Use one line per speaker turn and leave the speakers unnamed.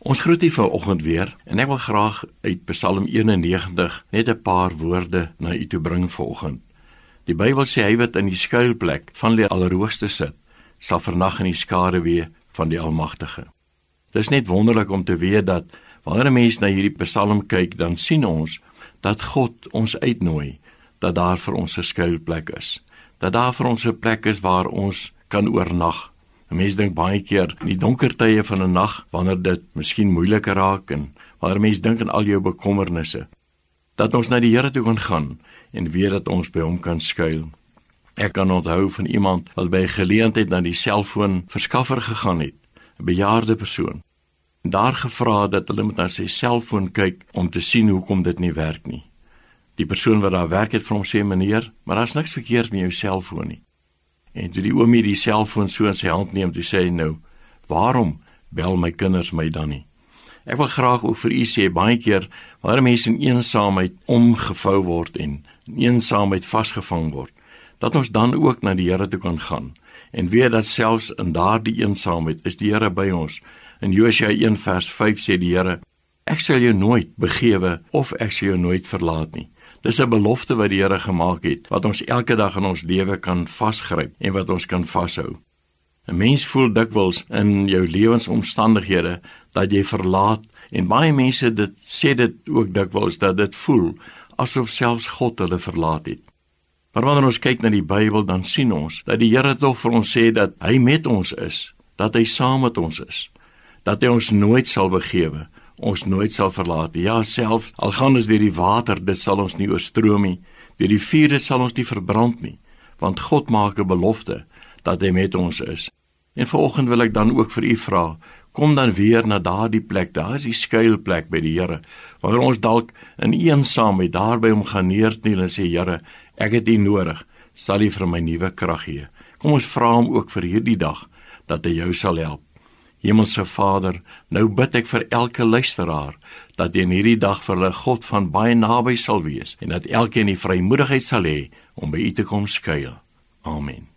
Ons groet u vanoggend weer en ek wil graag uit Psalm 91 net 'n paar woorde na u toe bring vanoggend. Die Bybel sê hy wat in die skuilplek van die Allerhoogste sit, sal vernag in die skaduwee van die Almagtige. Dit is net wonderlik om te weet dat wanneer 'n mens na hierdie Psalm kyk, dan sien ons dat God ons uitnooi dat daar vir ons 'n skuilplek is. Dat daar vir ons 'n plek is waar ons kan oornag. 'n Mens dink baie keer in die donker tye van 'n nag wanneer dit miskien moeiliker raak en wanneer mens dink aan al jou bekommernisse, dat ons na die Here toe kan gaan en weet dat ons by hom kan skuil. Ek kan onthou van iemand wat by geleentheid na die selfoon verskaffer gegaan het, 'n bejaarde persoon. En daar gevra dat hulle met na sy selfoon kyk om te sien hoekom dit nie werk nie. Die persoon wat daar werk het vir hom sê meneer, maar daar's niks verkeerd met jou selfoon nie. En toe die oomie die selfoon so in sy hand neem, toe sê hy nou: "Waarom bel my kinders my dan nie?" Ek wil graag ook vir u sê baie keer wanneer mense in eensaamheid omgevou word en in eensaamheid vasgevang word, dat ons dan ook na die Here toe kan gaan en weet dat selfs in daardie eensaamheid is die Here by ons. In Josua 1 vers 5 sê die Here: "Ek sal jou nooit begewe of ek sal jou nooit verlaat nie." Dis 'n belofte wat die Here gemaak het wat ons elke dag in ons lewe kan vasgryp en wat ons kan vashou. 'n Mens voel dikwels in jou lewensomstandighede dat jy verlaat en baie mense dit sê dit ook dikwels dat dit voel asof selfs God hulle verlaat het. Maar wanneer ons kyk na die Bybel dan sien ons dat die Here tog vir ons sê dat hy met ons is, dat hy saam met ons is, dat hy ons nooit sal begewe ons nooit sal verlaat. Ja, self al gaan ons deur die water, dit sal ons nie oorstroom nie. Deur die vuur dit sal ons nie verbrand nie, want God maak 'n belofte dat hy met ons is. En vanoggend wil ek dan ook vir u vra, kom dan weer na daardie plek, daar is die skuilplek by die Here, waar ons dalk in eensaamheid daar by hom gaan neerkniel en sê Here, ek het U nodig, sal U vir my nuwe krag gee. Kom ons vra hom ook vir hierdie dag dat hy jou sal help. Hemelse Vader, nou bid ek vir elke luisteraar dat in hierdie dag vir hulle God van baie naby sal wees en dat elkeen die vrymoedigheid sal hê om by U te kom skuil. Amen.